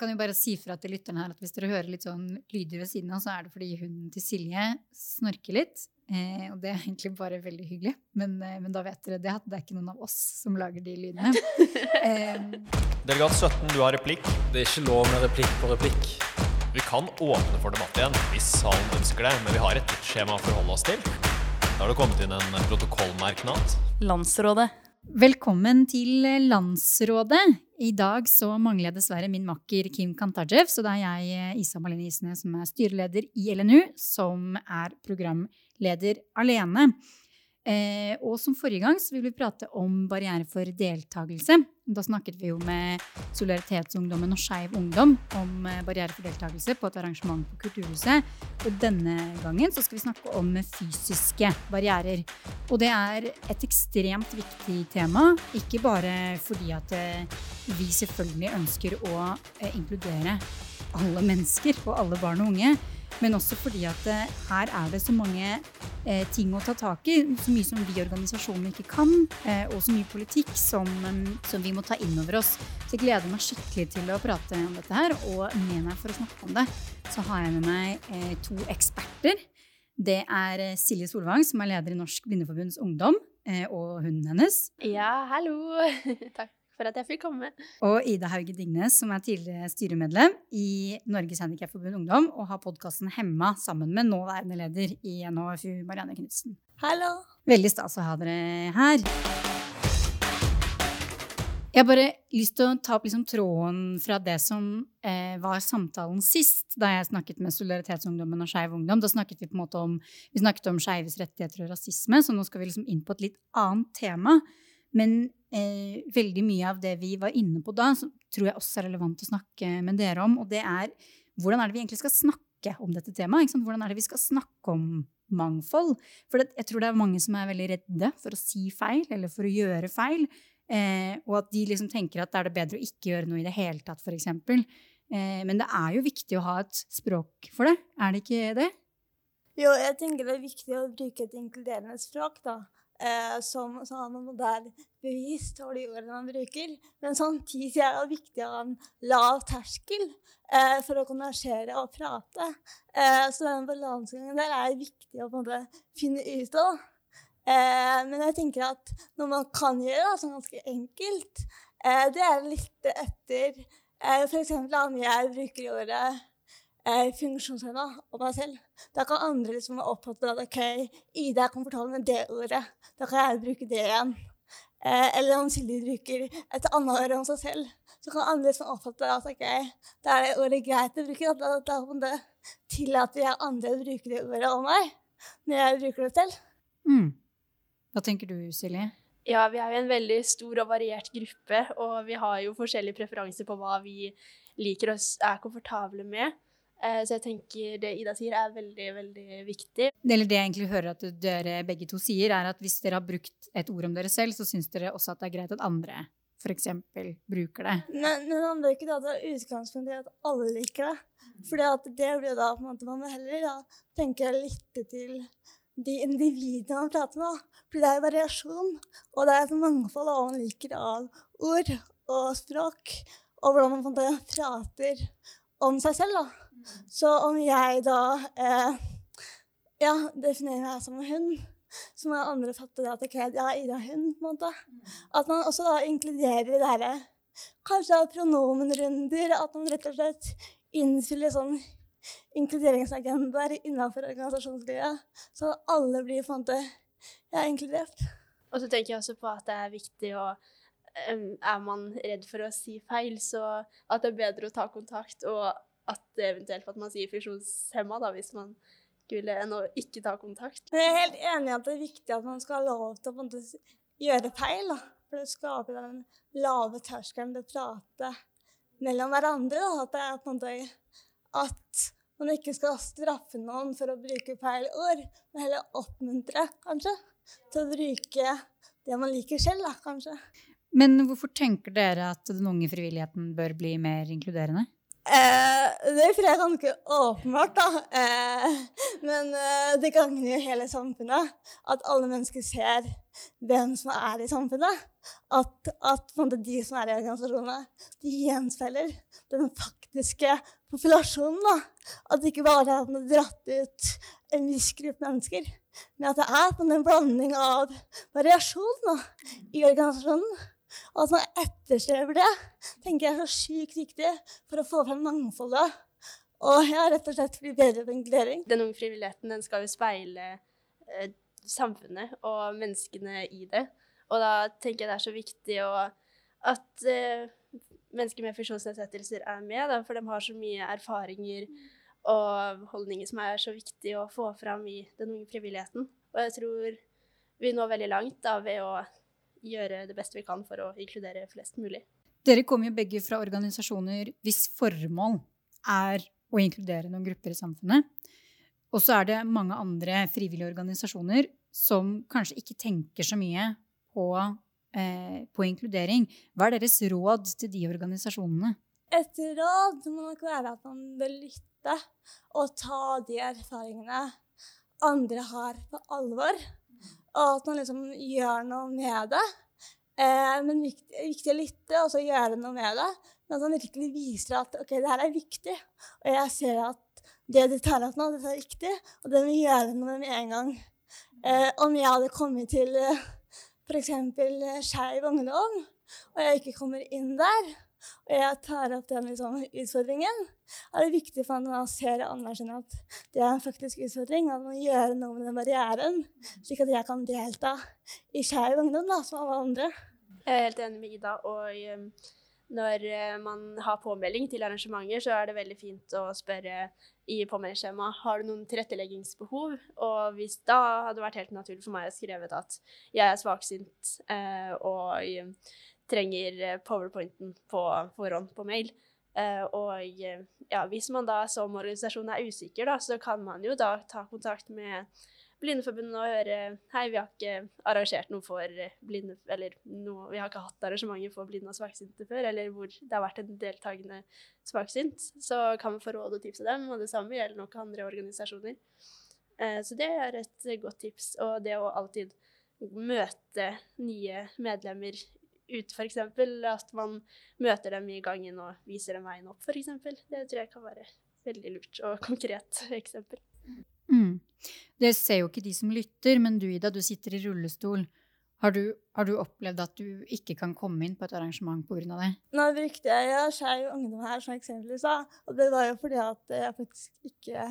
kan jo bare si fra til lytterne her at hvis dere hører litt sånn lyder ved siden av, så er det fordi hunden til Silje snorker litt. Eh, og det er egentlig bare veldig hyggelig. Men, eh, men, da vet dere det at det er ikke noen av oss som lager de lydene. eh. Delegat 17, du har replikk. Det er ikke lov med replikk på replikk. Vi kan åpne for debatt igjen hvis salen ønsker det, men vi har et skjema å forholde oss til. Da har det kommet inn en protokollmerknad. Landsrådet. Velkommen til Landsrådet. I dag så mangler jeg dessverre min makker Kim Kantajev, så det er jeg, Isa Malene Isnes, som er styreleder i LNU, som er programleder alene. Eh, og som forrige gang så vil vi prate om barriere for deltakelse. Da snakket vi jo med Solidaritetsungdommen og Skeiv Ungdom om eh, barriere for deltakelse på et arrangement på Kulturhuset. Og denne gangen så skal vi snakke om fysiske barrierer. Og det er et ekstremt viktig tema. Ikke bare fordi at eh, vi selvfølgelig ønsker å eh, inkludere alle mennesker og alle barn og unge. Men også fordi at her er det så mange eh, ting å ta tak i. Så mye som vi i organisasjonen ikke kan, eh, og så mye politikk som, som, vi må ta inn over oss. Så jeg gleder meg skikkelig til å prate om dette her. Og med meg for å snakke om det, så har jeg med meg eh, to eksperter. Det er Silje Solvang, som er leder i Norsk Blindeforbunds Ungdom, og hunden hennes. Ja, hallo. Takk for at jeg fikk komme. Og Ida Hauge Dignes, som er tidligere styremedlem i Norges Handikapforbund Ungdom, og har podkasten Hemma sammen med nåværende leder i NHFU, Marianne Knutsen. Hallo. Veldig stas å ha dere her. Jeg har bare lyst til å ta opp liksom tråden fra det som eh, var samtalen sist, da jeg snakket med Solidaritetsungdommen og Skeiv Ungdom. Da snakket vi på en måte om, vi snakket om skeives rettigheter og rasisme, så nå skal vi liksom inn på et litt annet tema. Men eh, veldig mye av det vi var inne på da, tror jeg også er relevant å snakke med dere om. Og det er hvordan er det vi egentlig skal snakke om dette temaet? Hvordan er det vi skal snakke om mangfold? For det, jeg tror det er mange som er veldig redde for å si feil, eller for å gjøre feil. Eh, og at de liksom tenker at det er det bedre å ikke gjøre noe i det hele tatt, f.eks. Eh, men det er jo viktig å ha et språk for det, er det ikke det? Jo, jeg tenker det er viktig å bruke et inkluderende språk, da som sånn det er bevisst over de ordene man bruker. Men samtidig er det viktig å ha en lav terskel eh, for å konversere og prate. Eh, så den balansegangen der er viktig å måte, finne ut av. Eh, men jeg tenker at noe man kan gjøre, er ganske enkelt, eh, det er litt etter eh, F.eks. om jeg bruker ordet eh, funksjonshemma og meg selv. Da kan andre liksom oppfatte at OK, Ida er komfortabel med det ordet. Da kan jeg bruke det igjen. Eh, eller om Silje bruker et annet ord om seg selv, så kan andre liksom oppfatte at OK, da er det ordet greit å bruke. Da, da, da tillater jeg andre å bruke det ordet om meg når jeg bruker det selv. Mm. Hva tenker du, Silje? Ja, vi er jo en veldig stor og variert gruppe, og vi har jo forskjellige preferanser på hva vi liker og er komfortable med. Eh, så jeg tenker det Ida sier, er veldig, veldig viktig. Eller det jeg egentlig hører at dere begge to sier, er at hvis dere har brukt et ord om dere selv, så syns dere også at det er greit at andre f.eks. bruker det. Men, men det er ikke da utgangspunkt utgangspunktet at alle liker det. For det blir da på en måte man må heller da tenke å lytte til de individene man prater med. For det er variasjon, og det er et mangfold av hva man liker av ord og språk, og hvordan man prater om seg selv. da. Så om jeg da eh, ja, definerer meg som en hund, så må andre fatte det at okay, ja, Ida er hund. på en måte. At man også da inkluderer det derre Kanskje pronomenrunder. At man rett og slett innfyller sånn inkluderingsagendaer innenfor organisasjonslivet. Så alle blir på en måte ja, inkludert. Og så tenker jeg også på at det er viktig å Er man redd for å si feil, så at det er bedre å ta kontakt og at eventuelt at man sier funksjonshemma, da, hvis man skulle enn å ikke ta kontakt. Jeg er helt enig i at det er viktig at man skal ha lov til å gjøre feil. Da. For det skaper den lave terskelen til å prate mellom hverandre. Da. At, det er på en måte at man ikke skal straffe noen for å bruke feil ord, men heller oppmuntre, kanskje, til å bruke det man liker selv, da, kanskje. Men hvorfor tenker dere at den unge frivilligheten bør bli mer inkluderende? Eh, det tror jeg er ganske åpenbart, da. Eh, men eh, det gagner jo hele samfunnet at alle mennesker ser hvem som er i samfunnet. At, at de som er i organisasjonene, de gjenspeiler den faktiske populasjonen. Da. At det ikke bare er at man har dratt ut en viss gruppe mennesker, men at det er en blanding av variasjon da, i organisasjonen. At man etterstreber det, tenker jeg er så sykt viktig for å få frem mangfoldet. Og ja, rett og slett bli bedre på inkludering. Den unge frivilligheten den skal jo speile eh, samfunnet og menneskene i det. Og da tenker jeg det er så viktig å, at eh, mennesker med funksjonsnedsettelser er med, da, for de har så mye erfaringer og holdninger som er så viktig å få fram i den unge frivilligheten. Og jeg tror vi når veldig langt da, ved å gjøre det beste vi kan for å inkludere flest mulig. Dere kommer jo begge fra organisasjoner hvis formål er å inkludere noen grupper i samfunnet. Og så er det mange andre frivillige organisasjoner som kanskje ikke tenker så mye på, eh, på inkludering. Hva er deres råd til de organisasjonene? Et råd må nok være at man bør lytte og ta de erfaringene andre har, på alvor og at man liksom gjør noe med det. Eh, men viktig, viktig å lytte og så gjøre noe med det. Men at man virkelig viser at ok, det her er viktig. Og jeg ser at det du tar opp nå, det er viktig, og det må gjøre noe med en gang. Eh, om jeg hadde kommet til eh, f.eks. Eh, Skeiv ungdom, og jeg ikke kommer inn der, og jeg tar opp den liksom, utfordringen, er det viktig for meg å se og anerkjenne at det er en faktisk utfordring. At man gjør noe med den barrieren, slik at jeg kan delta i Skeiv Ungdom da, som alle andre. Jeg er helt enig med Ida. og um, når uh, man har påmelding til arrangementer, så er det veldig fint å spørre i påmeldingsskjemaet har du noen tilretteleggingsbehov. Og hvis da hadde det vært helt naturlig for meg å skrevet at jeg er svaksynt uh, og um, trenger eh, powerpointen på forhånd på mail. Uh, og ja, hvis man da som organisasjon er usikker, da, så kan man jo da ta kontakt med Blindeforbundet og høre Hei, vi har ikke arrangert noe for blinde Eller noe, vi har ikke hatt arrangementer for blinde og svaksynte før, eller hvor det har vært en deltakende svaksynt. Så kan vi få råd og tips av dem, og det samme gjelder nok andre organisasjoner. Så det er et godt tips. Og det å alltid møte nye medlemmer ut, f.eks. At man møter dem i gangen og viser dem veien opp, f.eks. Det tror jeg kan være veldig lurt og konkret eksempel. Mm. Det ser jo ikke de som lytter, men du Ida, du sitter i rullestol. Har du, har du opplevd at du ikke kan komme inn på et arrangement pga. det? Nå brukte jeg Skeiv Ungdom her som eksempel i stad, og det var jo fordi at jeg faktisk ikke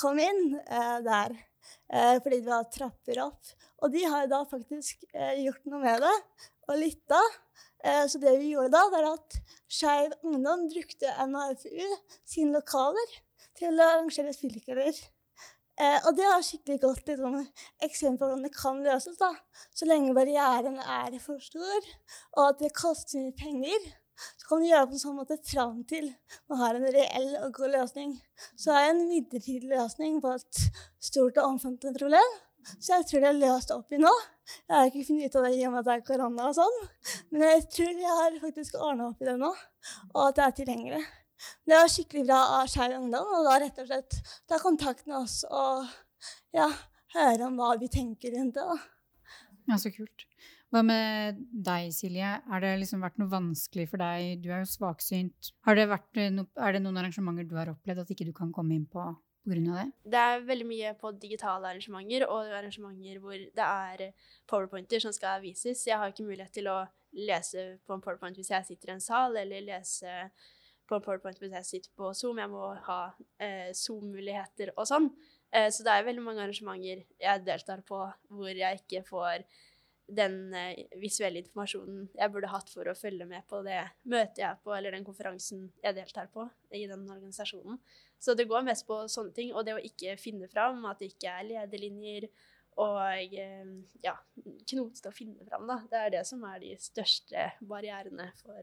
kom inn eh, der. Eh, fordi det var trapper opp. Og de har da faktisk eh, gjort noe med det og lytta. Eh, så det vi gjorde da, var at Skeiv Ungdom brukte NAFU sine lokaler til å arrangere spillekvelder. Eh, og det var skikkelig godt liksom, eksempel på hvordan det kan løses. da. Så lenge barrieren er for stor, og at det koster mye penger, så kan du gjøre det på en sånn måte fram til man har en reell og god løsning. Så er en midlertidig løsning på et stort og omfattende problem. Så jeg tror det er løst opp i nå. Jeg har ikke funnet ut av det i og med at det er korona og sånn. Men jeg tror jeg har faktisk ordna opp i det nå, og at det er tilgjengelig. Det var skikkelig bra av Skeiv Ungdom, og da rett og slett ta kontakt med oss og ja, høre om hva vi tenker rundt det. da. Ja, så kult. Hva med deg, Silje? Har det liksom vært noe vanskelig for deg? Du er jo svaksynt. Det vært no er det noen arrangementer du har opplevd at ikke du kan komme inn på? Av det? det er veldig mye på digitale arrangementer og arrangementer hvor det er powerpointer som skal vises. Jeg har ikke mulighet til å lese på en powerpoint hvis jeg sitter i en sal, eller lese på en powerpoint hvis jeg sitter på Zoom. Jeg må ha eh, Zoom-muligheter og sånn. Eh, så det er veldig mange arrangementer jeg deltar på hvor jeg ikke får den eh, visuelle informasjonen jeg burde hatt for å følge med på det møtet jeg er på, eller den konferansen jeg deltar på i den organisasjonen. Så det går mest på sånne ting. Og det å ikke finne fram, at det ikke er lederlinjer og ja, ja, knotete å finne fram, da. Det er det som er de største barrierene for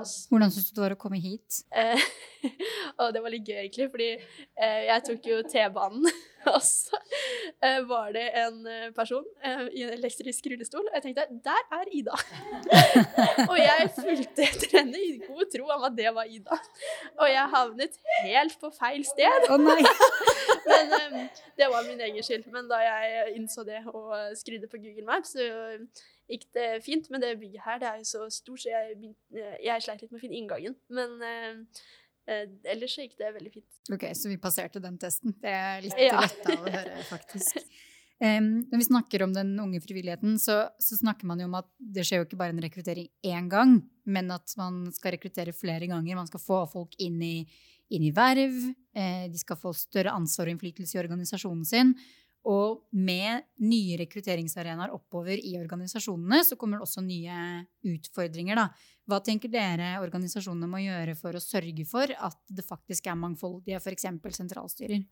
oss. Hvordan syns du det var å komme hit? Eh, og det var litt gøy, egentlig, fordi eh, jeg tok jo T-banen. Og så eh, var det en eh, person eh, i en elektrisk rullestol, og jeg tenkte der er Ida. og jeg fulgte etter henne i god tro om at det var Ida. Og jeg havnet helt på feil sted. Å nei! Men um, det var min egen skyld. Men da jeg innså det og skrudde på Google Maps, så gikk det fint. Men det bygget her det er jo så stort, så jeg, jeg sleit litt med å finne inngangen. Men eh, ellers så gikk det veldig fint. Ok, så vi passerte den testen. Det er litt Ja. letta å høre, faktisk. Um, når vi snakker om den unge frivilligheten, så, så snakker man jo om at det skjer jo ikke bare en rekruttering én gang, men at man skal rekruttere flere ganger. Man skal få folk inn i, inn i verv, eh, de skal få større ansvar og innflytelse i organisasjonen sin. Og med nye rekrutteringsarenaer oppover i organisasjonene, så kommer det også nye utfordringer, da. Hva tenker dere organisasjonene må gjøre for å sørge for at det faktisk er mangfoldige, f.eks. sentralstyrer?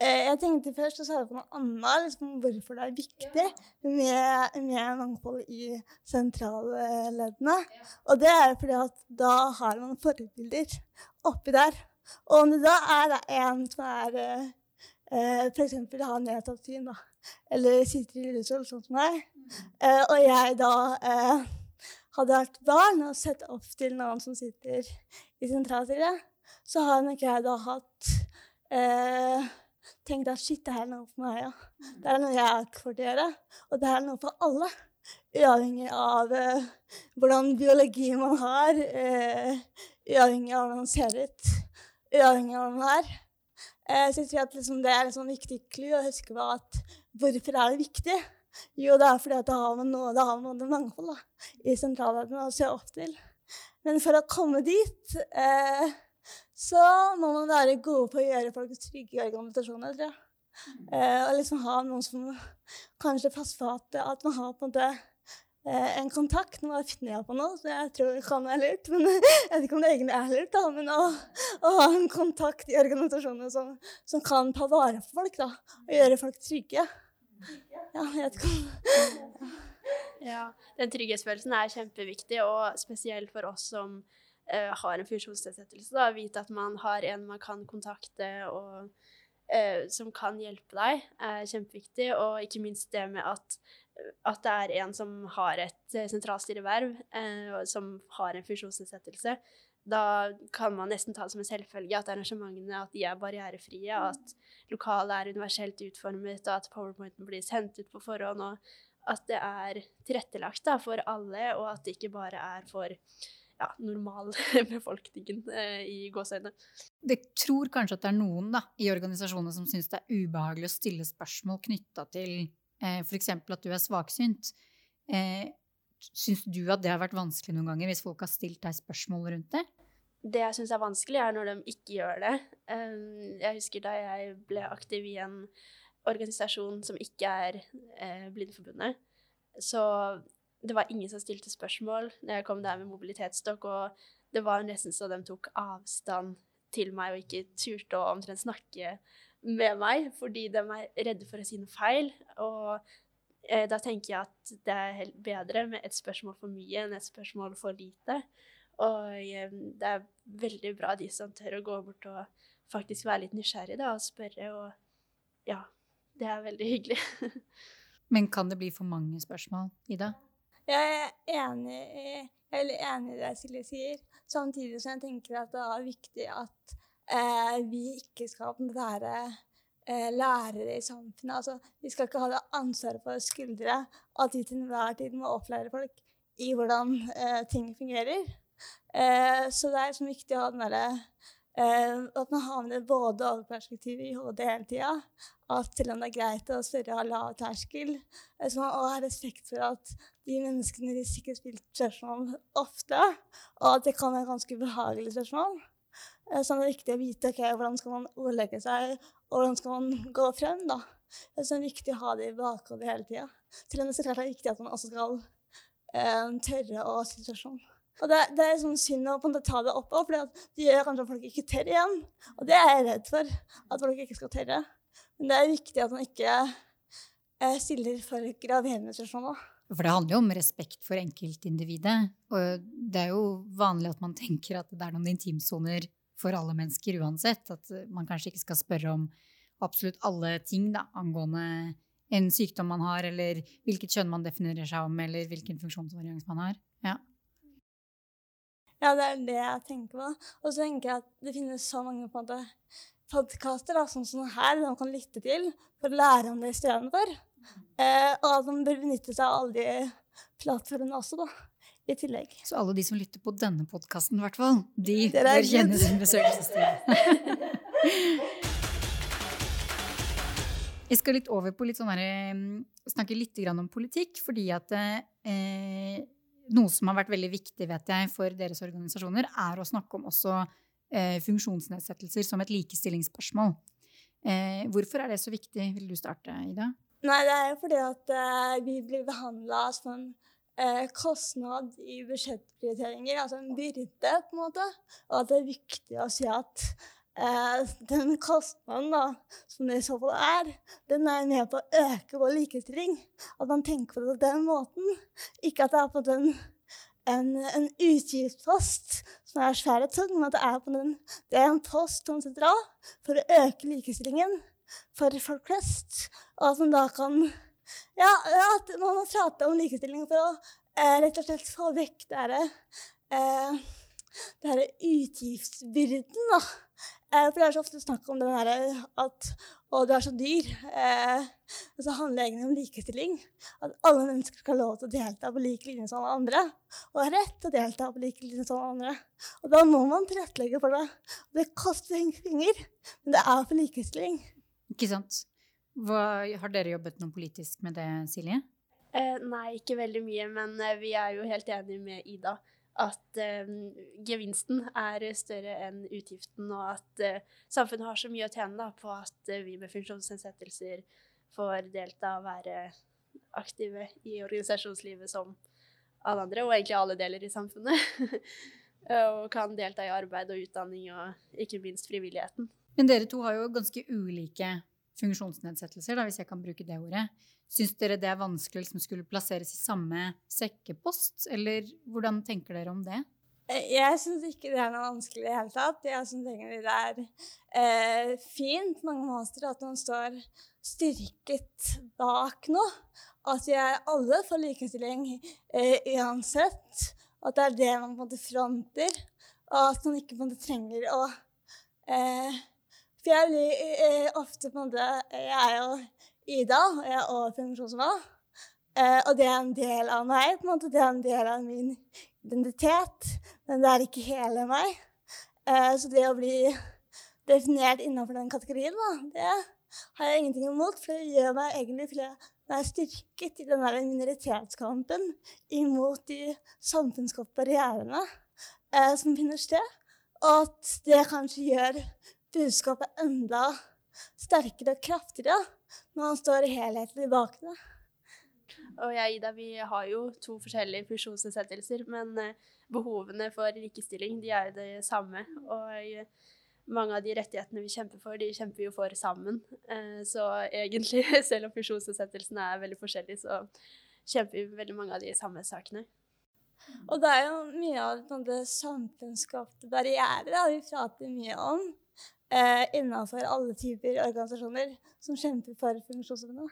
Eh, Jeg tenkte først å svare på noe annet, liksom hvorfor det er viktig med, med mangfold i sentralleddene. Og det er fordi at da har man forbilder oppi der. Og om det da er en som er eh, f.eks. har nedsatt syn, da, eller sitter i rullestol, sånn som meg, eh, og jeg da eh, hadde vært barn og sett opp til noen som sitter i sentralstyret, så har nok jeg da hatt eh, tenkt at shit, det her er noe for meg, ja. Det er noe jeg får til å gjøre. Og det er noe for alle. Uavhengig av eh, hvordan biologi man har, eh, uavhengig av hvordan man ser ut, uavhengig av hvordan man er. Eh, jeg syns liksom, det er en sånn viktig clou å huske på at hvorfor er det viktig? Jo, det er fordi at da har man noe, da har man mangfold da, i sentralverden å se opp til. Men for å komme dit eh, så må man være gode på å gjøre folk trygge i organisasjoner, tror jeg. Eh, og liksom ha noen som kanskje passer på at man har på en måte en kontakt når man finner på noe, så jeg tror det kan være lurt. Men jeg vet ikke om det egentlig er lurt, da, men å, å ha en kontakt i organisasjoner som, som kan ta vare på folk, da, og gjøre folk trygge. Ja, jeg vet ikke om Ja, den trygghetsfølelsen er kjempeviktig, og spesielt for oss som uh, har en funksjonsnedsettelse. da, Vite at man har en man kan kontakte, og uh, som kan hjelpe deg, er kjempeviktig. Og ikke minst det med at, at det er en som har et eh, sentralstyreverv, eh, som har en funksjonsnedsettelse. Da kan man nesten ta det som en selvfølge at arrangementene at de er barrierefrie, at lokalet er universelt utformet, og at powerpointen blir sendt ut på forhånd. og at det er tilrettelagt da, for alle, og at det ikke bare er for ja, normalbefolkningen eh, i gåseøynene. Det tror kanskje at det er noen da, i organisasjonene som syns det er ubehagelig å stille spørsmål knytta til f.eks. at du er svaksynt. Eh, syns du at det har vært vanskelig noen ganger hvis folk har stilt deg spørsmål rundt det? Det jeg syns er vanskelig, er når de ikke gjør det. Um, jeg husker da jeg ble aktiv i en organisasjon som ikke er eh, Blindeforbundet, så det var ingen som stilte spørsmål når jeg kom der med mobilitetsstokk, og det var nesten så de tok avstand til meg og ikke turte å omtrent snakke med meg, fordi de er redde for å si noe feil. Og eh, da tenker jeg at det er helt bedre med et spørsmål for mye enn et spørsmål for lite. Og eh, det er veldig bra de som tør å gå bort og faktisk være litt nysgjerrig da, og spørre. Og ja, det er veldig hyggelig. Men kan det bli for mange spørsmål, Ida? Jeg er enig i, jeg er veldig enig i det Silje sier, samtidig som jeg tenker at det er viktig at eh, vi ikke skal være eh, lærere i samfunnet. Altså, vi skal ikke ha det ansvaret på skuldre at vi til enhver tid må opplære folk i hvordan eh, ting fungerer. Eh, så det er viktig å ha den derre eh, at man har med det både overperspektivet i hodet hele tida. At selv om det er greit å spørre ha lav terskel, eh, så man også ha respekt for at de menneskene de sikkert spilt spørsmål ofte, og at det kan være ganske ubehagelige spørsmål. Eh, Så det er viktig å vite okay, hvordan skal man ordlegge seg, og hvordan skal man gå frem. da. Så det er viktig å ha det i bakhodet hele tida. Selv om det er viktig at man også skal eh, tørre å spørsmål. Og det, det er sånn synd å ta det opp for det gjør kanskje at folk ikke tør igjen. Og det er jeg redd for, at folk ikke skal tørre. Men det er viktig at man ikke eh, stiller for graverende spørsmål. For det handler jo om respekt for enkeltindividet. Og det er jo vanlig at man tenker at det er noen intimsoner for alle mennesker uansett. At man kanskje ikke skal spørre om absolutt alle ting da, angående en sykdom man har, eller hvilket kjønn man definerer seg om, eller hvilken funksjonsvarians man har. Ja. Ja, det er det jeg tenker på. Og så tenker jeg at det finnes så mange podkaster sånn som her man kan lytte til for å lære om det istedenfor. Eh, og at man bør benytte seg av alle de plattformene også, da. I tillegg. Så alle de som lytter på denne podkasten, i hvert fall, de bør kjenne sin besøkelsestid. Jeg skal litt over på litt sånn derre mm, Snakke litt grann om politikk, fordi at eh, noe som har vært veldig viktig, vet jeg, for deres organisasjoner, er å snakke om også eh, funksjonsnedsettelser som et likestillingsspørsmål. Eh, hvorfor er det så viktig? Vil du starte, Ida? Nei, det er jo fordi at uh, vi blir behandla som en uh, kostnad i budsjettprioriteringer, altså en byrde, på en måte. Og at det er viktig å si at uh, den kostnaden da, som det i så fall er, den er med på å øke vår likestilling. At man tenker på det på den måten. Ikke at det er på den en, en utgiftspost som er svær og tung, men at det er, på den, det er en post som setter av for å øke likestillingen for folk flest. Og man da kan Ja, at man må prate om likestilling for å eh, rett og slett få vekk det herre eh, det herre utgiftsbyrden, da. Eh, for det er så ofte snakk om den herre at å, du er så dyr. Eh, og så handler det egentlig om likestilling. At alle mennesker skal ha lov til å delta på lik linje som alle andre. Og har rett til å delta på lik linje som alle andre. Og da må man tilrettelegge for det. Og det koster penger, men det er for likestilling. Ikke sant? Hva, har dere jobbet noe politisk med det, Silje? Eh, nei, ikke veldig mye, men eh, vi er jo helt enige med Ida. At eh, gevinsten er større enn utgiften, og at eh, samfunnet har så mye å tjene da, på at eh, vi med funksjonsnedsettelser får delta og være aktive i organisasjonslivet som alle andre, og egentlig alle deler i samfunnet. og kan delta i arbeid og utdanning og ikke minst frivilligheten. Men dere to har jo ganske ulike funksjonsnedsettelser, da, hvis jeg kan bruke det ordet. Syns dere det er vanskelig som skulle plasseres i samme sekkepost, eller hvordan tenker dere om det? Eh, Jeg syns ikke det er noe vanskelig i det hele tatt. Jeg syns egentlig det er eh, fint mange master at man står styrket bak noe. At vi alle for likestilling eh, uansett. At det er det man på en måte fronter. Og at man ikke på en måte trenger å eh, For jeg blir ofte på en måte Jeg er jo Ida, og jeg er også funksjonshemma. Eh, og det er en del av meg. på en måte. Det er en del av min identitet. Men det er ikke hele meg. Eh, så det å bli definert innenfor den kategorien, da, det har jeg ingenting imot. For det gjør meg egentlig jeg er styrket i den minoritetskampen imot de samfunnsskapte barrierene eh, som finner sted. Og at det kanskje gjør budskapet enda sterkere og kraftigere når man står helhetlig bak det. Og jeg og Ida vi har jo to forskjellige funksjonsnedsettelser, men eh, behovene for likestilling de er jo det samme. Og eh, mange av de rettighetene vi kjemper for, de kjemper vi jo for sammen. Eh, Så egentlig, selv om funksjonsnedsettelsene er veldig forskjellige, så kjemper vi veldig mange av de samme sakene. Og det er jo mye av det samfunnsskapte barrierer vi prater mye om eh, innenfor alle typer organisasjoner som kjemper for funksjonshemmede.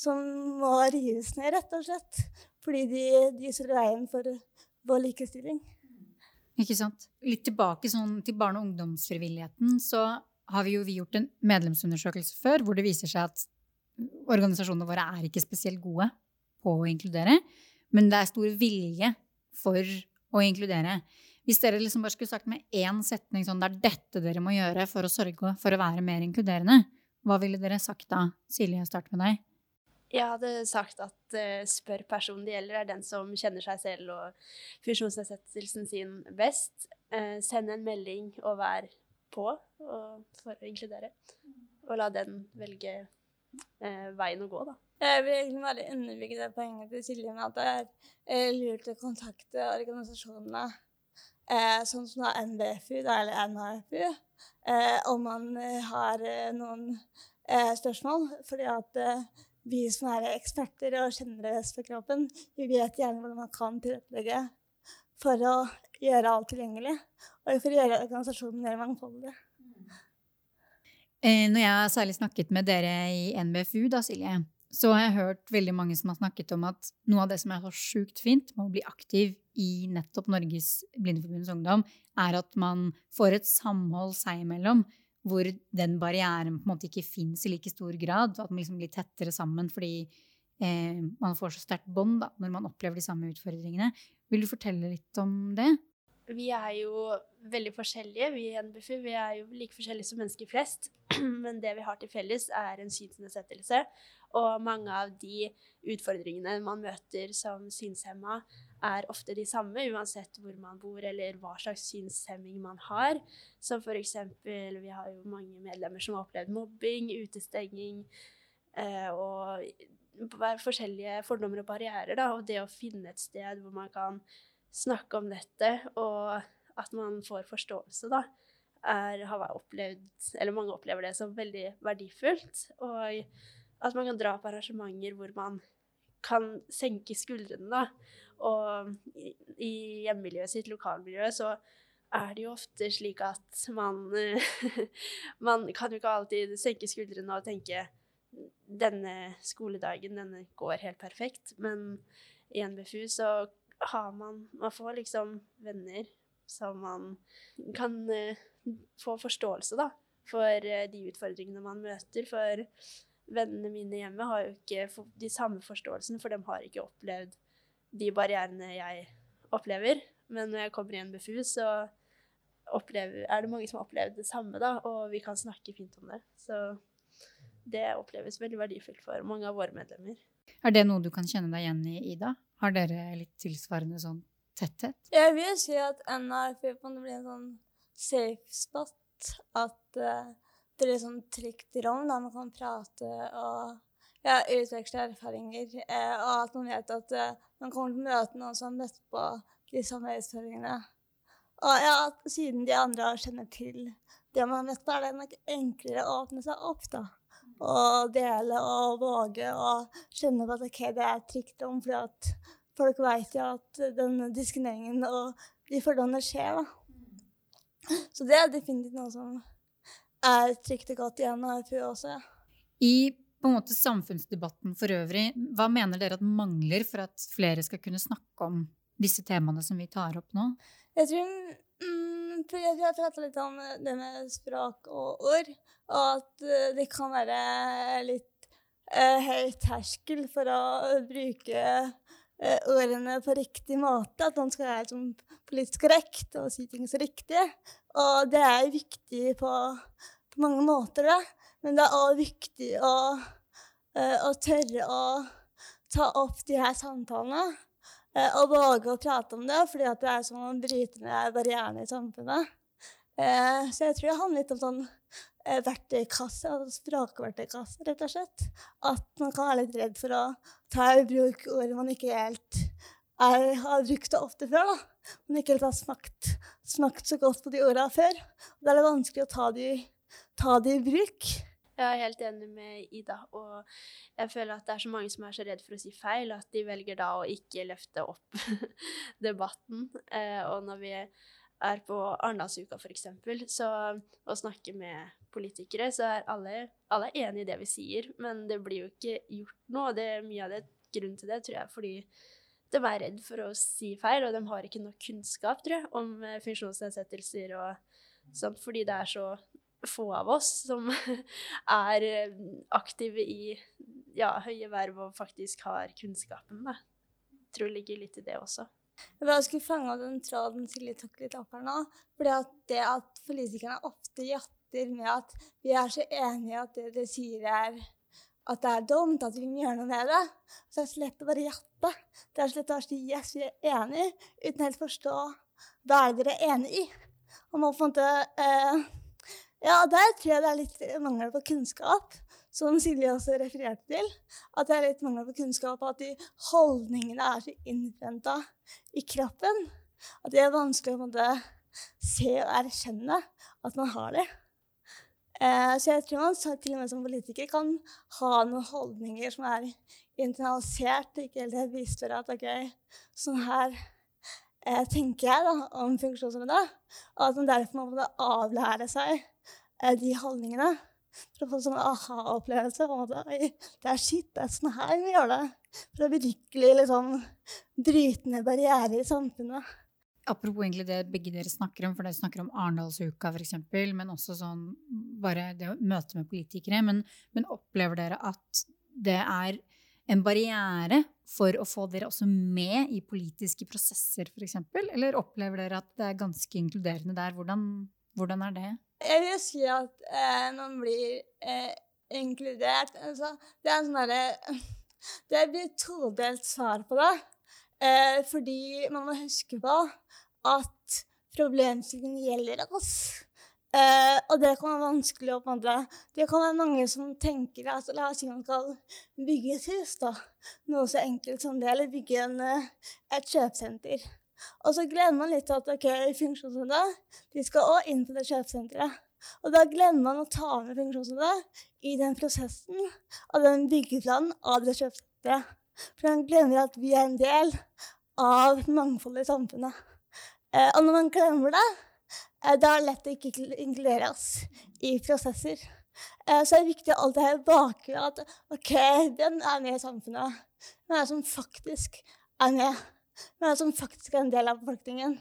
Som må rives ned, rett og slett. Fordi de, de står i veien for vår likestilling. Ikke sant? Litt tilbake sånn, til barne- og ungdomsfrivilligheten, så har vi jo vi gjort en medlemsundersøkelse før hvor det viser seg at organisasjonene våre er ikke spesielt gode på å inkludere, men det er stor vilje for å inkludere. Hvis dere liksom bare skulle sagt med én setning sånn, det er dette dere må gjøre for å sørge for å være mer inkluderende, hva ville dere sagt da? Silje, start med deg. Jeg hadde sagt at uh, spør personen det gjelder, er den som kjenner seg selv og funksjonsnedsettelsen sin best. Uh, send en melding og vær på og, for å inkludere. Og la den velge uh, veien å gå, da. Jeg vil egentlig bare underbygge det poenget til Silje med at det er lurt å kontakte organisasjonene eh, sånn som NBFU eller NAFU, eh, om man eh, har eh, noen eh, spørsmål. Fordi at vi som er eksperter og kjenner det for kroppen, vi vet gjerne hvordan man kan tilrettelegge for å gjøre alt tilgjengelig. Og for å gjøre organisasjonen mer mangfoldig. Når jeg har særlig snakket med dere i NBFU, da, Silje, så har jeg hørt veldig mange som har snakket om at noe av det som er så sjukt fint med å bli aktiv i nettopp Norges Blindeforbunds Ungdom, er at man får et samhold seg imellom hvor den barrieren på en måte ikke fins i like stor grad. At man liksom blir tettere sammen fordi eh, man får så sterkt bånd når man opplever de samme utfordringene. Vil du fortelle litt om det? Vi er jo veldig forskjellige, vi i NBFU. Vi er jo like forskjellige som mennesker flest. Men det vi har til felles, er en synsnedsettelse. Og mange av de utfordringene man møter som synshemma, er ofte de samme, uansett hvor man bor eller hva slags synshemming man har. Som eksempel, vi har jo mange medlemmer som har opplevd mobbing, utestenging eh, og forskjellige fordommer og barrierer. Da, og det å finne et sted hvor man kan snakke om dette, og at man får forståelse, da, er, har opplevd, eller mange opplever det som veldig verdifullt. Og at man kan dra på arrangementer hvor man kan senke skuldrene, da. Og i, i hjemmemiljøet sitt, lokalmiljøet, så er det jo ofte slik at man Man kan jo ikke alltid senke skuldrene og tenke denne skoledagen, denne går helt perfekt. Men i NBFU så har man Man får liksom venner som man kan uh, få forståelse, da, for uh, de utfordringene man møter. For vennene mine hjemme har jo ikke de samme forståelsene, for de har ikke opplevd de barrierene jeg opplever. Men når jeg kommer i FU, så opplever, er det mange som har opplevd det samme, da, og vi kan snakke fint om det. Så det oppleves veldig verdifullt for mange av våre medlemmer. Er det noe du kan kjenne deg igjen i, Ida? Har dere litt tilsvarende sånn tetthet? Jeg vil si at NRF kan bli en sånn safe spot. At uh, det litt sånn trygt rom der man kan prate og ja, utveksle erfaringer. Eh, og at man vet at eh, man kommer til å møte noen som har møtt på de samme utfordringene. Og ja, siden de andre kjenner til det man har møtt på, er det nok enklere å åpne seg opp, da. Og dele og våge å skjønne at okay, det er trygt rom, fordi at folk vet jo at den diskrimineringen og de fordommene skjer. da. Så det er definitivt noe som er trygt og godt igjen av FU også. I på en måte samfunnsdebatten for øvrig, hva mener dere at mangler for at flere skal kunne snakke om disse temaene som vi tar opp nå? Jeg tror mm, Jeg har prata litt om det med språk og ord, og at eh, det kan være litt eh, høy terskel for å bruke uh, ordene på riktig måte. At man skal være liksom, politisk korrekt og si ting så riktig. Og det er viktig på, på mange måter, da. Men det er òg viktig å, uh, å tørre å ta opp de her samtalene. Eh, og våge å prate om det, fordi det er som å bryte ned barrierene i samfunnet. Eh, så jeg tror det handler litt om sånn eh, verktøykasse, altså språkverktøykasse, rett og slett. At man kan være litt redd for å ta i bruk ord man ikke helt er, har brukt det ofte før. da. men ikke helt har smakt, smakt så godt på de ordene før. Og da er det vanskelig å ta de, ta de i bruk. Jeg er helt enig med Ida. Og jeg føler at det er så mange som er så redd for å si feil, at de velger da å ikke løfte opp debatten. Eh, og når vi er på Arendalsuka f.eks., så å snakke med politikere, så er alle, alle er enig i det vi sier, men det blir jo ikke gjort noe. Er mye av det grunnen til det, tror jeg, fordi de er redd for å si feil, og de har ikke nok kunnskap, tror jeg, om eh, funksjonsnedsettelser og sånt, fordi det er så få av oss som er eh, aktive i ja, høye verv og faktisk har kunnskapen. Da. Jeg tror det ligger litt i det også. Jeg skulle fange den tråden Silje tok litt opp her nå. fordi at det at politikerne ofte jatter med at vi er så enige at det de sier er at det er dumt, at vi må gjøre noe med det. Så det er så lett å bare jappe. Det er så lett å si yes, vi er enige, uten helt forstå hva er dere er enig i. Og må på en eh, ja, der tror jeg det er litt mangel på kunnskap, som Silje også refererte til. At det er litt mangel på kunnskap, at de holdningene er så innprenta i kroppen. At det er vanskelig å se og erkjenne at man har det. Eh, så jeg tror man til og med som politiker kan ha noen holdninger som er internalisert, ikke helt bevisst for at OK, sånn her eh, tenker jeg, da, om funksjonshemmede. Og at man derfor må måtte avlære seg eh, de holdningene. For å få sånn aha-opplevelse. det er shit, det er sånn her vi gjør det. For å virkelig liksom bryte ned barrierer i samfunnet. Apropos egentlig det begge dere snakker om, for dere snakker om Arendalsuka f.eks., men også sånn bare det å møte med politikere. Men, men opplever dere at det er en barriere for å få dere også med i politiske prosesser, f.eks.? Eller opplever dere at det er ganske inkluderende der? Hvordan, hvordan er det? Jeg vil si at eh, man blir eh, inkludert. Altså, det er sånn derre Det blir todelt svar på det. Eh, fordi man må huske på at problemstillingen gjelder oss. Eh, og det kan være vanskelig å på Det kan være mange som tenker at la oss si man skal bygge et hus, da. Noe så enkelt som det, eller bygge en, uh, et kjøpesenter. Og så glemmer man litt at ok, funksjonshemmede de skal òg inn på det kjøpesenteret. Og da glemmer man å ta med funksjonshemmede i den prosessen av den byggeplanen av det kjøpesenteret. For man glemmer at vi er en del av mangfoldet i samfunnet. Uh, og når man glemmer det, Eh, da er det lett å ikke inkludere oss i prosesser. Eh, så er det viktig å alltid ha i bakgrunnen at OK, den er med i samfunnet. Den er som faktisk er med. Den er som faktisk er en del av befolkningen.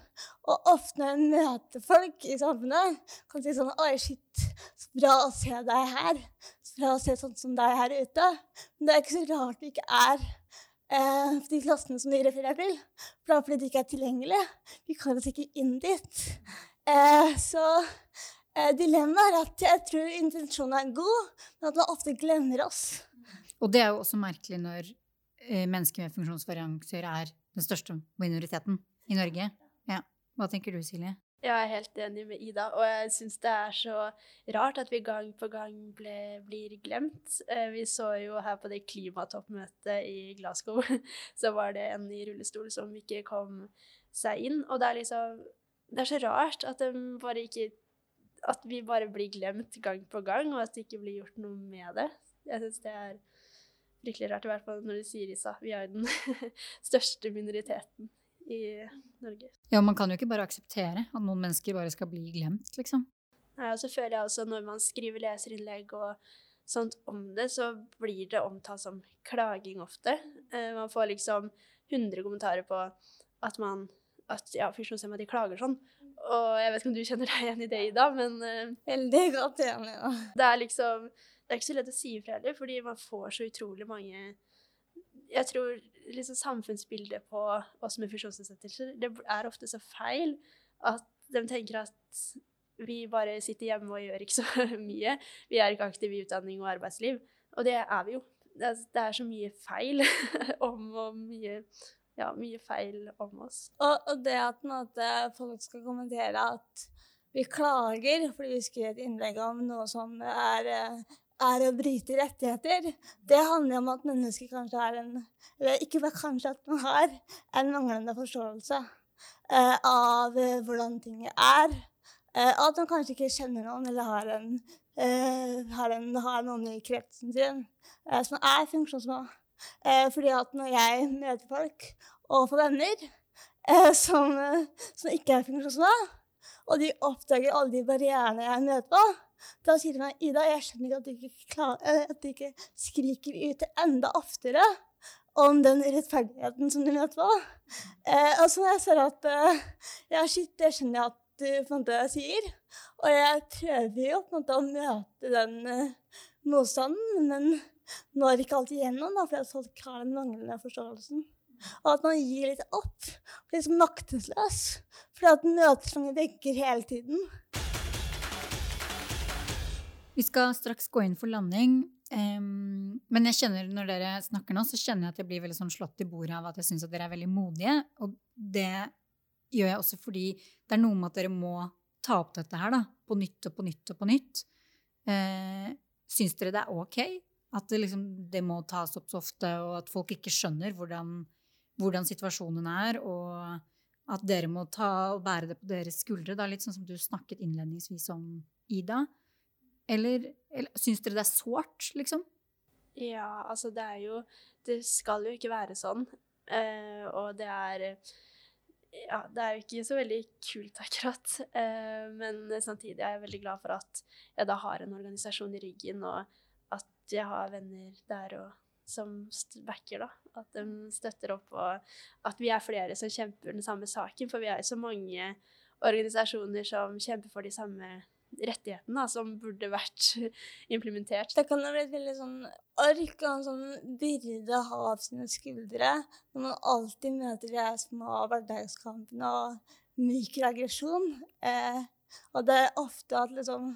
Og ofte når jeg møter folk i samfunnet, kan jeg si sånn Oi, shit, så bra å se deg her. Så bra å se sånn som deg her ute. Men det er ikke så rart det ikke er eh, de klassene som de refererer til. Bl.a. fordi de ikke er tilgjengelige. Vi kan oss ikke inn dit. Eh, så eh, dilemmaet er at jeg tror intensjonen er god, men at man ofte glemmer oss. Og det er jo også merkelig når eh, mennesker med funksjonsvarianser er den største minoriteten i Norge. Ja. Hva tenker du, Silje? Jeg er helt enig med Ida, og jeg syns det er så rart at vi gang på gang ble, blir glemt. Eh, vi så jo her på det klimatoppmøtet i Glasgow, så var det en i rullestol som ikke kom seg inn. Og det er liksom det er så rart at, ikke, at, vi bare blir glemt gang på gang, og at det ikke blir gjort noe med det. Jeg syns det er fryktelig rart, i hvert fall når du sier Isa. Vi er den største minoriteten i Norge. Ja, man kan jo ikke bare akseptere at noen mennesker bare skal bli glemt, liksom. Nei, og så føler jeg også når man skriver leserinnlegg og sånt om det, så blir det omtalt som klaging ofte. Eh, man får liksom 100 kommentarer på at man at ja, funksjonshemmede klager sånn. Og jeg vet ikke om du kjenner deg igjen i det, Ida, men uh, Veldig godt igjen, Ja. Det er liksom Det er ikke så lett å si ifra heller, fordi man får så utrolig mange Jeg tror liksom samfunnsbildet på oss med funksjonsnedsettelser, det er ofte så feil at de tenker at vi bare sitter hjemme og gjør ikke så mye. Vi er ikke aktive i utdanning og arbeidsliv. Og det er vi jo. Det er, så mye feil om og mye ja, mye feil om oss. Og, og det at måte, folk skal kommentere at vi klager fordi vi skriver et innlegg om noe som er, er å bryte rettigheter, det handler om at mennesker kanskje har en Eller ikke bare kanskje, at man har en manglende forståelse eh, av eh, hvordan ting er. Eh, at man kanskje ikke kjenner noen eller har, en, eh, har, en, har noen i kretsen sin eh, som er funksjonsmå. Eh, fordi at når jeg møter folk og får venner som, som, ikke er funksjonshemmede, og de oppdager alle de barrierene jeg møter på, da sier de meg Ida, jeg skjønner ikke at du ikke, klar, eh, at du ikke skriker ut enda oftere om den rettferdigheten som du møter på. Eh, og så når jeg ser at eh, ja, shit, det skjønner jeg at du på en måte sier. Og jeg prøver jo på en måte å møte den eh, motstanden, men når ikke alltid gjennom, da, for jeg har den manglende forståelsen. Og at man gir litt opp. Blir liksom maktesløs. Fordi at nødtrangen vegger hele tiden. Vi skal straks gå inn for landing. Um, men jeg kjenner når dere snakker nå, så kjenner jeg at jeg blir veldig sånn slått i bordet av at jeg syns dere er veldig modige. Og det gjør jeg også fordi det er noe med at dere må ta opp dette her da, på nytt og på nytt og på nytt. Uh, syns dere det er ok at det, liksom, det, må tas opp så ofte, og at folk ikke skjønner hvordan, hvordan, situasjonen er, og at dere må ta og bære det på deres skuldre. Da, litt sånn som du snakket innledningsvis om, Ida. Eller, eller syns dere det er sårt, liksom? Ja, altså det er jo Det skal jo ikke være sånn. Eh, og det er ja, det er jo ikke så veldig kult, akkurat. Eh, men samtidig er jeg veldig glad for at jeg da har en organisasjon i ryggen, og at jeg har venner der og, som backer, da. At de støtter opp, og at vi er flere som kjemper den samme saken. For vi er jo så mange organisasjoner som kjemper for de samme rettighetene, som burde vært implementert. Det kan bli et veldig sånn ork og en sånn byrde å ha av sine skuldre når man alltid møter de små hverdagskampene og mikroaggresjon. Eh, og det er ofte at liksom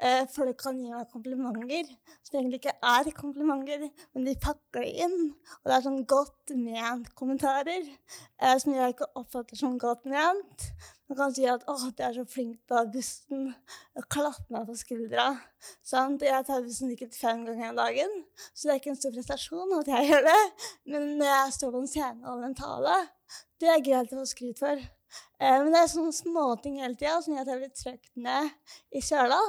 eh, folk kan gi meg komplimenter som egentlig ikke er komplimenter, men de pakker det inn. Og det er sånn godt ment kommentarer eh, som jeg ikke oppfatter som godt ment. Man kan si at 'Å, du er så flink på bussen', klappe meg på skuldra. Sant? Jeg tar bussen sikkert fem ganger om dagen, så det er ikke en stor prestasjon at jeg gjør det. Men når jeg står på en scene og en tale, det er greit å få skryt for. Eh, men det er sånne småting hele tida som gjør at jeg blir trøkt ned i søla.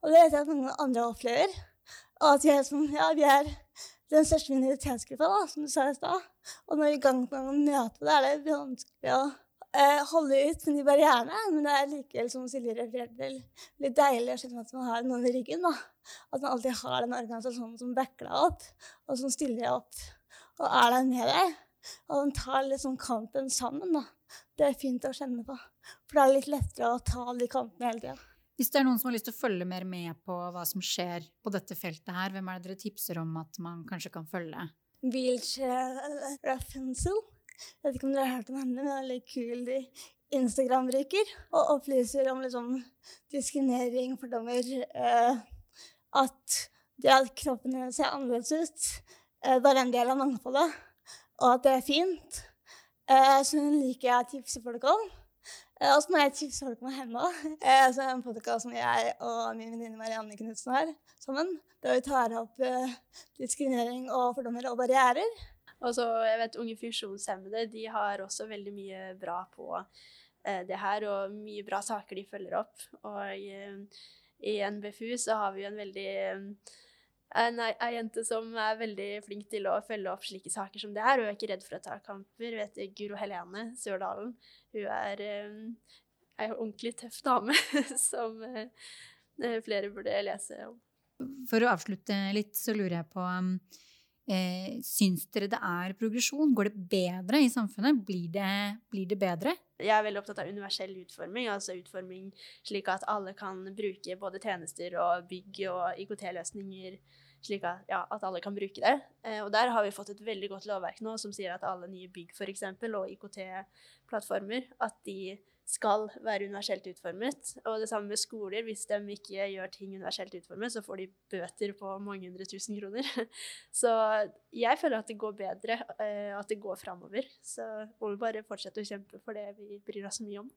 Og det vet jeg at mange andre opplever. Og at vi er, sånn, ja, vi er den største minoritetsgruppa, da, som du sa i stad. Og når vi gang på gang møter det, er det vanskelig å eh, holde ut med de barrierene. Men det er likevel, som Silje refererte til, litt deilig å skjønne at man har noen i ryggen. da. At man alltid har den organisasjonen som backer deg opp, og som stiller deg opp og er der med deg. Og man tar liksom kampen sammen. da. Det er fint å kjenne på. For det er litt lettere å ta de kampene hele tida. Hvis det er noen som har lyst til å følge mer med på hva som skjer på dette feltet her, hvem er det dere tipser om at man kanskje kan følge? Wheelchair Raffensel. Jeg vet ikke om dere har hørt om henne, men hun er veldig kul Instagram-bruker. Og opplyser om liksom diskriminering, fordommer, eh, at det at kroppen hennes ser annerledes ut, eh, bare en del av mangfoldet, og at det er fint. Eh, så hun liker jeg å tipse folk om. Eh, har så må jeg tipse folk om henne. Eh, så en podkast som jeg og min venninne Marianne Knutsen har sammen. Der vi tar opp eh, diskriminering og fordommer og barrierer. Og så, jeg vet Unge funksjonshemmede de har også veldig mye bra på eh, det her, og mye bra saker de følger opp. Og eh, i NBFU så har vi jo en veldig eh, en, jente som er veldig flink til å følge opp slike saker som det her. Hun er ikke redd for å ta kamper. Hun heter Guro Helene Sørdalen. Hun er um, ei ordentlig tøff dame som uh, flere burde lese om. For å avslutte litt, så lurer jeg på um, eh, Syns dere det er progresjon? Går det bedre i samfunnet? Blir det, blir det bedre? Jeg er veldig opptatt av universell utforming, altså utforming slik at alle kan bruke både tjenester og bygg og IKT-løsninger, slik at, ja, at alle kan bruke det. Eh, og der har vi fått et veldig godt lovverk nå som sier at alle nye bygg for eksempel, og IKT-plattformer, at de skal være universelt utformet. Og det samme med skoler. Hvis de ikke gjør ting universelt utformet, så får de bøter på mange hundre tusen kroner. Så jeg føler at det går bedre, eh, at det går framover. Så må vi bare fortsette å kjempe for det vi bryr oss så mye om.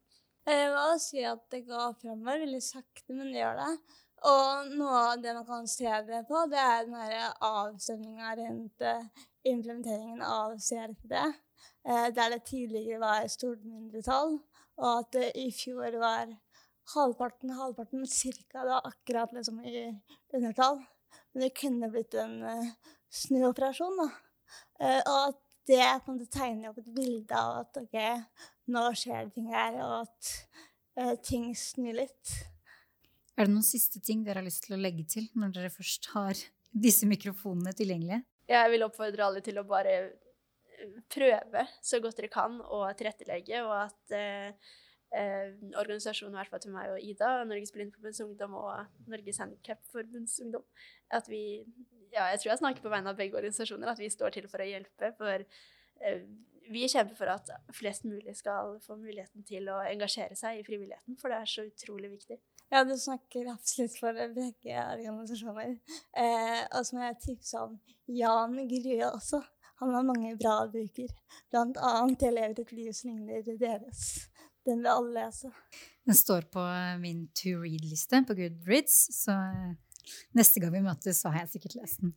Jeg vil si at det går fremover veldig sakte, men det gjør det. Og noe av det man kan se det på, det er den avstemninga rundt eh, implementeringen av CRPD, eh, der det tidligere var stort mindretall, og at det i fjor var halvparten, halvparten, cirka. Det var akkurat liksom i undertall. Men det kunne blitt en snuoperasjon, da. Og at det på en måte tegner opp et bilde av at OK, nå skjer det ting her, og at ting snur litt. Er det noen siste ting dere har lyst til å legge til når dere først har disse mikrofonene tilgjengelige? Jeg vil oppfordre alle til å bare prøve så godt dere kan å tilrettelegge, og at eh, eh, organisasjonen, i hvert fall til meg og Ida, Norges Blindforbunds Ungdom og Norges Handikapforbunds Ungdom, at vi ja, jeg tror jeg snakker på vegne av begge organisasjoner, at vi står til for å hjelpe. For eh, vi kjemper for at flest mulig skal få muligheten til å engasjere seg i frivilligheten, for det er så utrolig viktig. Ja, du snakker absolutt for begge organisasjoner. Eh, og så må jeg tipse om Jan Grue også. Han har mange bra bøker, blant annet 'Jeg lever et liv som ligner deres'. Den vil alle lese. Den står på min to read-liste på Goodreads, så neste gang vi møtes, så har jeg sikkert lest den.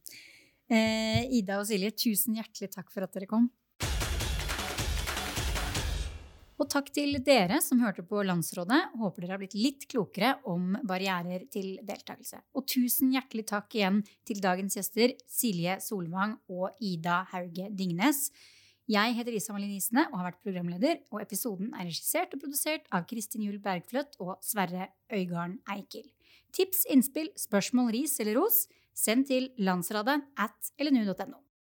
Eh, Ida og Silje, tusen hjertelig takk for at dere kom. Og takk til dere som hørte på Landsrådet. Håper dere har blitt litt klokere om barrierer til deltakelse. Og tusen hjertelig takk igjen til dagens gjester Silje Solvang og Ida Hauge Dingnes. Jeg heter Isa Malin Isene og har vært programleder, og episoden er regissert og produsert av Kristin Juel Bergfløt og Sverre Øygarden Eikel. Tips, innspill, spørsmål, ris eller ros, send til landsradet at lnu.no.